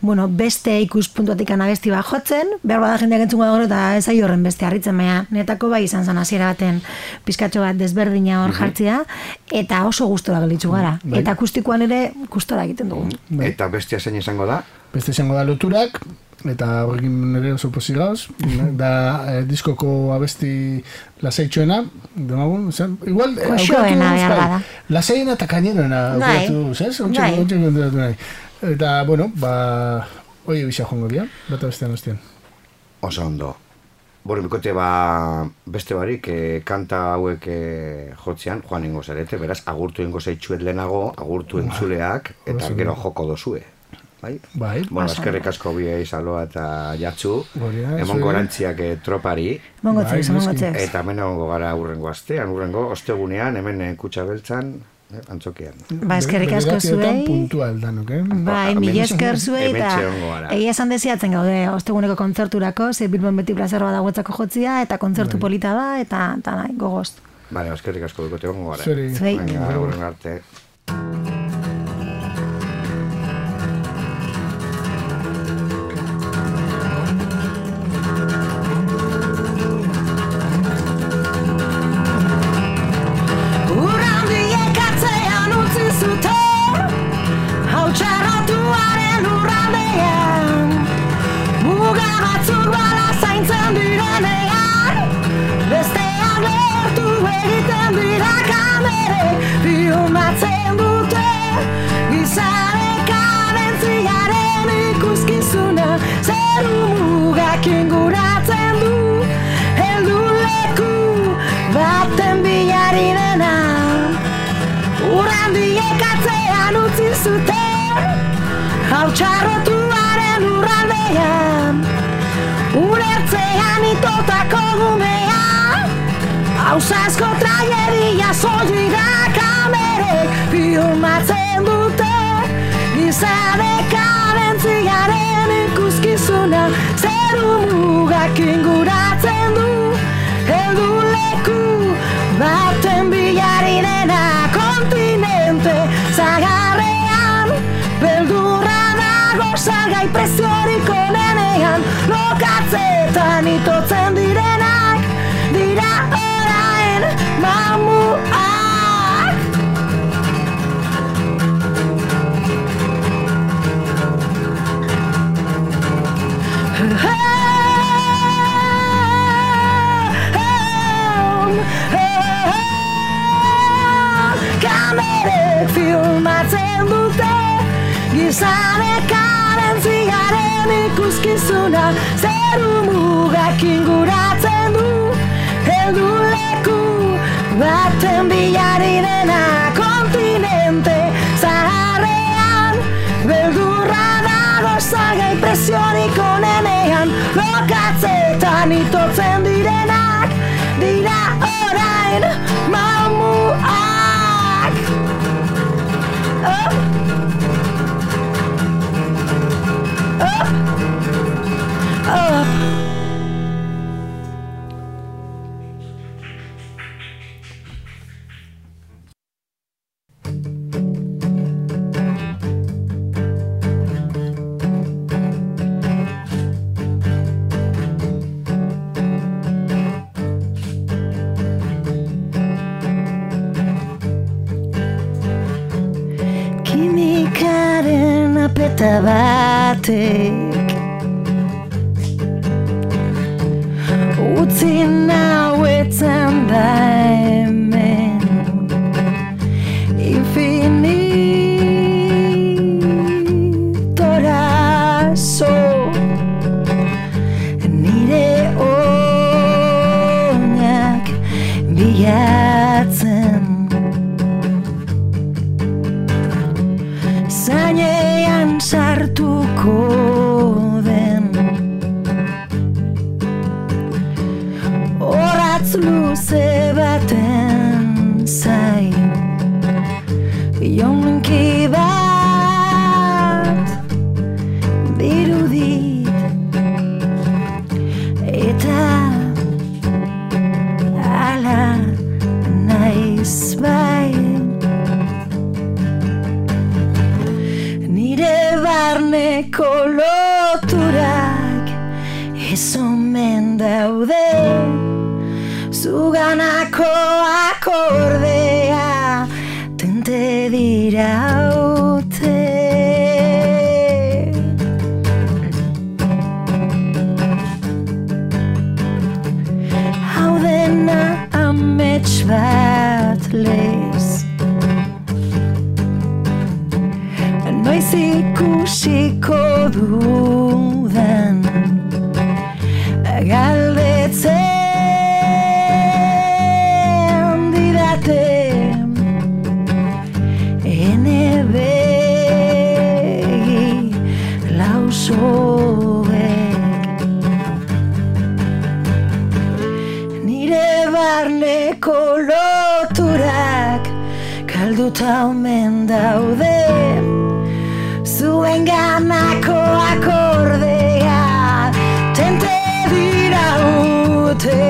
bueno, beste ikuspuntuatik abesti bat jotzen, behar bada jendeak entzungo dago eta ez horren beste harritzen baina netako bai izan zen hasiera baten pizkatxo bat desberdina hor jartzea eta oso gustora gelitzu gara. Bai. Eta akustikoan ere gustora egiten dugu. Bai. Eta bestia zein izango da? Beste izango da loturak, eta horrekin nire oso pozik gauz, da eh, diskoko abesti lasaitxoena, demagun, zen, igual, eh, duz, behar bai, bada. Lasaiena eta kaineroena Bai. aukeratu ez? Ontxe, Bai. konturatu nahi. Eta, bueno, ba, hoi bisa joango dira, bata bestean ostean. Oso ondo. Bueno, bikote ba, beste barik, eh, kanta hauek eh, jotzean, joan ingo zarete, beraz, agurtu ingo zaitxuet lehenago, agurtu entzuleak, eta gero joko dozue. Bai? Bai. Bueno, eskerrik asko biei saloa eta jatzu, emon gorantziak eh, tropari, Mongotzez, Bai, mongotzez. eta hemen egongo gara urrengo astean, urrengo ostegunean, hemen eh, kutsa beltzan, eh, antzokian. Ba, eskerrik asko zuei. puntual danok, eh? Bai, Hemen- mila esker zuei gara. egia esan deziatzen gaude osteguneko kontzerturako, ze Bilbon beti plazer bada guetzako jotzia, eta kontzertu polita da, eta, eta nahi, gogoz. Bale, eskerrik asko bikote egongo gara. Zuei. Zuei. Venga, txarrotuaren urraldean Ulertzean itotako gumea. Hausazko tragedia soilira kamerek Filmatzen dute Gizadek abentziaren ikuskizuna. Zeru mugak inguratzen Gizarek abentziaren ikuskizuna Zeru mugak inguratzen du. Heldu leku baten bilari dena Kontinente zaharrean Beldurra dago zagai presionik onenean. Lokatzetan itotzen direnak Kimikaren apeta batek. Utzi nauetzen da hemen Kalduta omen daude Zuen ganako akordea Tente diraute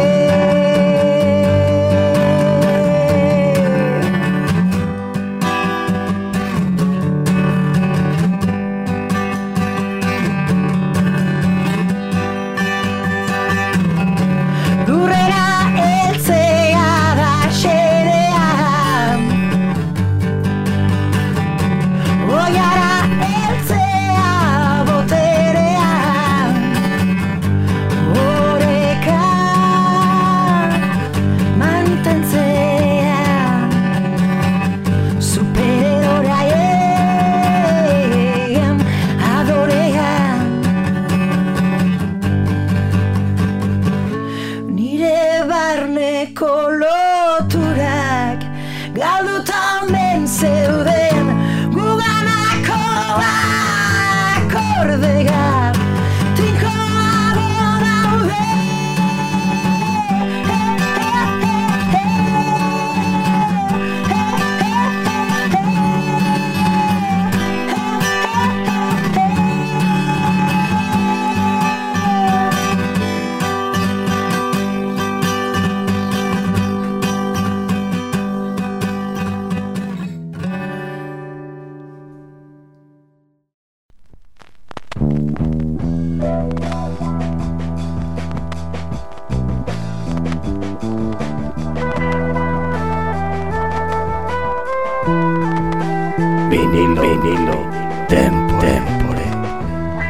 Vinilo, vinilo, tempore.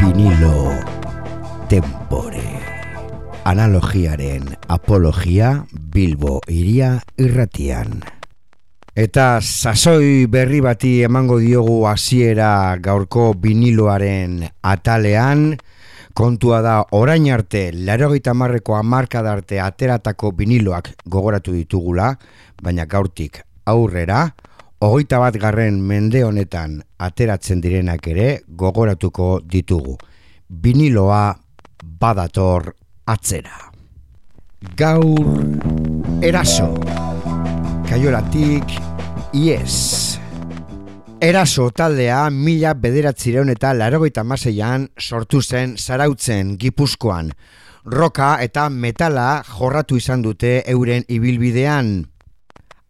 Vinilo Tempore. Analogiaren apologia Bilbo iria irratian. Eta sasoi berri bati emango diogu hasiera gaurko viniloaren atalean. Kontua da orain arte, larogeita marreko amarkada arte ateratako viniloak gogoratu ditugula, baina gaurtik aurrera, hogeita bat garren mende honetan ateratzen direnak ere gogoratuko ditugu. Viniloa badator atzera. Gaur eraso. Kaiolatik ies. Eraso taldea mila bederatzireun eta larogeita maseian sortu zen zarautzen gipuzkoan. Roka eta metala jorratu izan dute euren ibilbidean.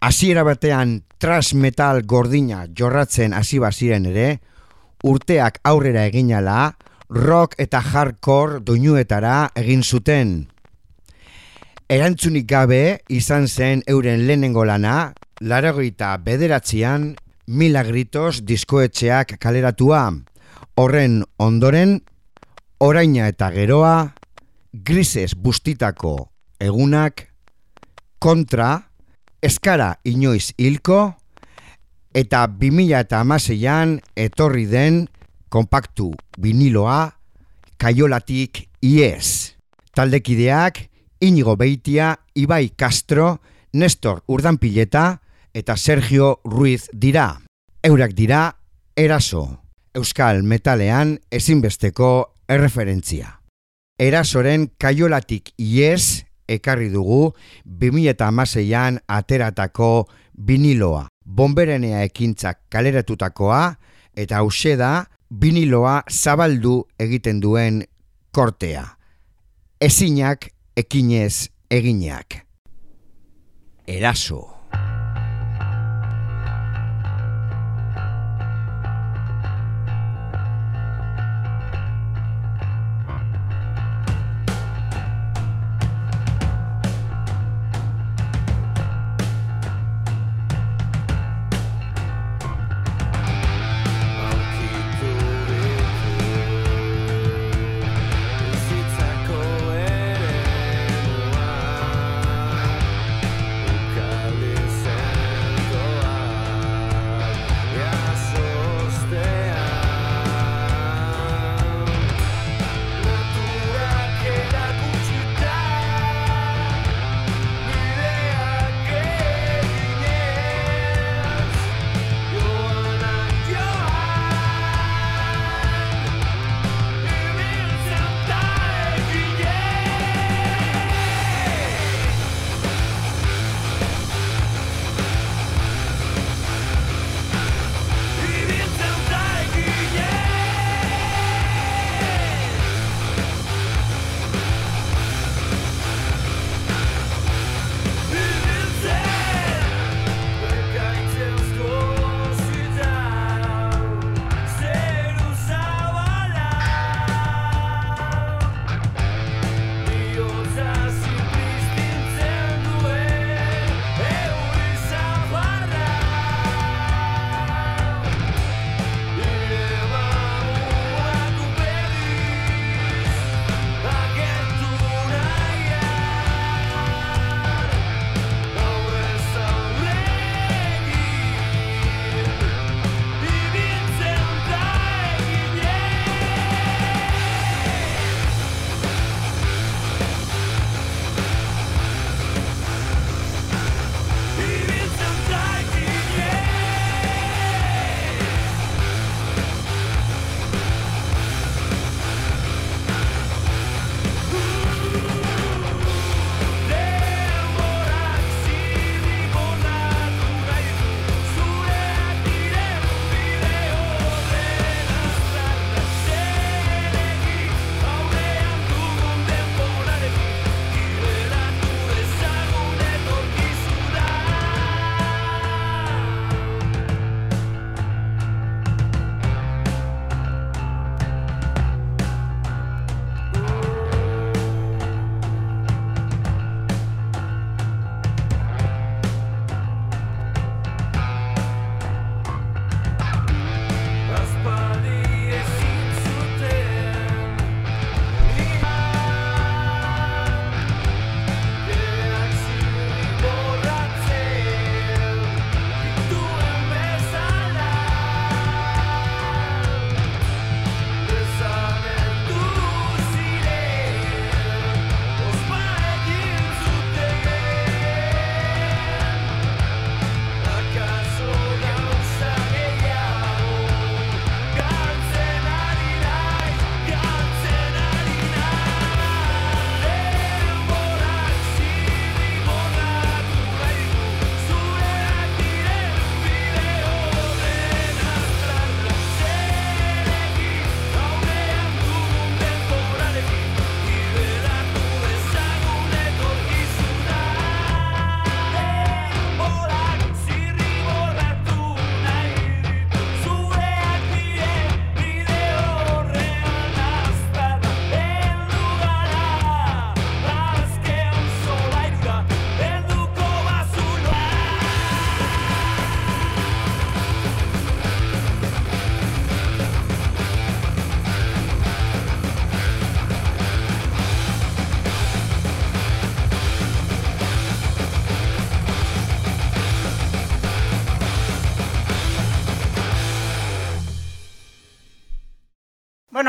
Hasiera batean thrash metal gordina jorratzen hasi baziren ere, urteak aurrera eginala, rock eta hardcore doinuetara egin zuten. Erantzunik gabe izan zen euren lehenengo lana, laragoita bederatzean Milagritos diskoetxeak kaleratua. Horren ondoren, oraina eta geroa, grises bustitako egunak, kontra, eskara inoiz hilko, eta 2000 eta amaseian etorri den kompaktu viniloa kaiolatik iez. Taldekideak Inigo Beitia, Ibai Castro, Nestor Urdanpileta eta Sergio Ruiz dira. Eurak dira eraso. Euskal metalean ezinbesteko erreferentzia. Erasoren kaiolatik iez ekarri dugu 2006an ateratako viniloa. Bomberenea ekintzak kaleratutakoa eta hause da viniloa zabaldu egiten duen kortea. Ezinak ekinez eginak. Eraso.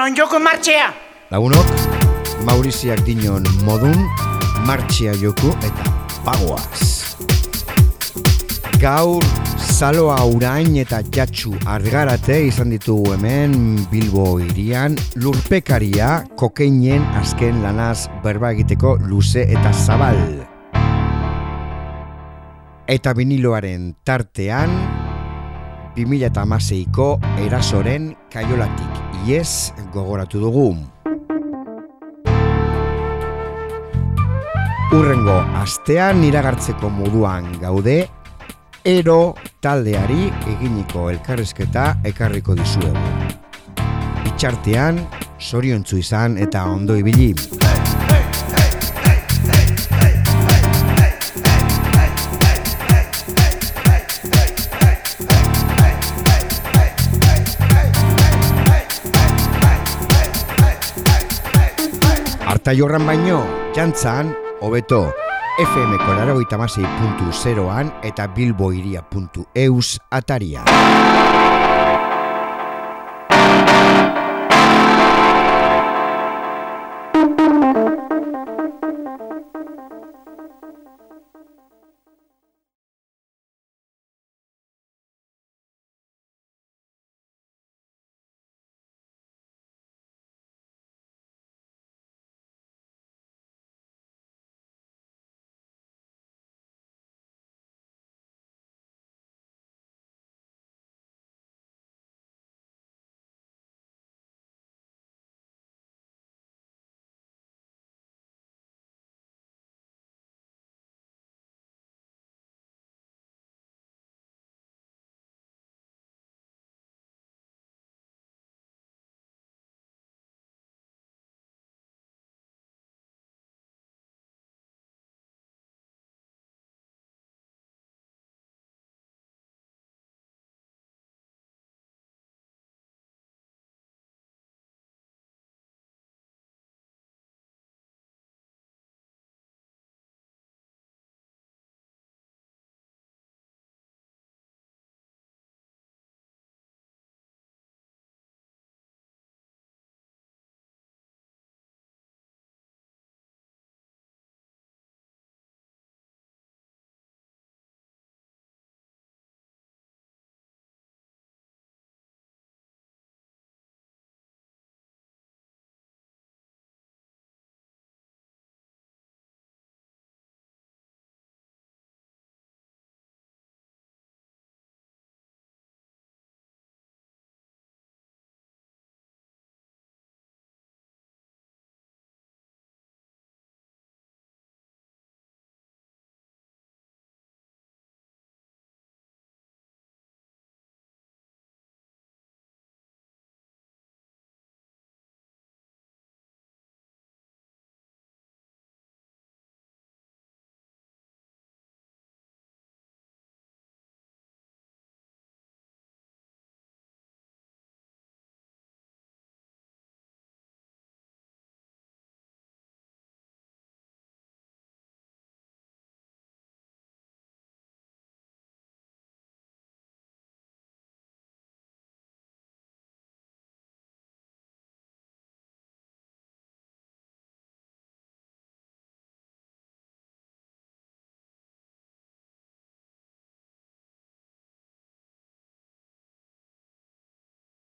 Non joko martxea! Lagunok, Mauriziak dinon modun, martxia joku eta pagoaz. Gaur, Zaloa Urain eta Jatsu Argarate izan ditugu hemen Bilbo irian lurpekaria kokeinen azken lanaz berba egiteko luze eta zabal. Eta viniloaren tartean 2006ko erasoren kaiolatik iez gogoratu dugu. Urrengo astean iragartzeko moduan gaude ero taldeari eginiko elkarrizketa ekarriko dizuegu. Itxartean, soriontzu izan eta ondo ibili. Arta jorran baino, jantzan, hobeto, FM-ko laragoita an eta bilboiria.eus ataria.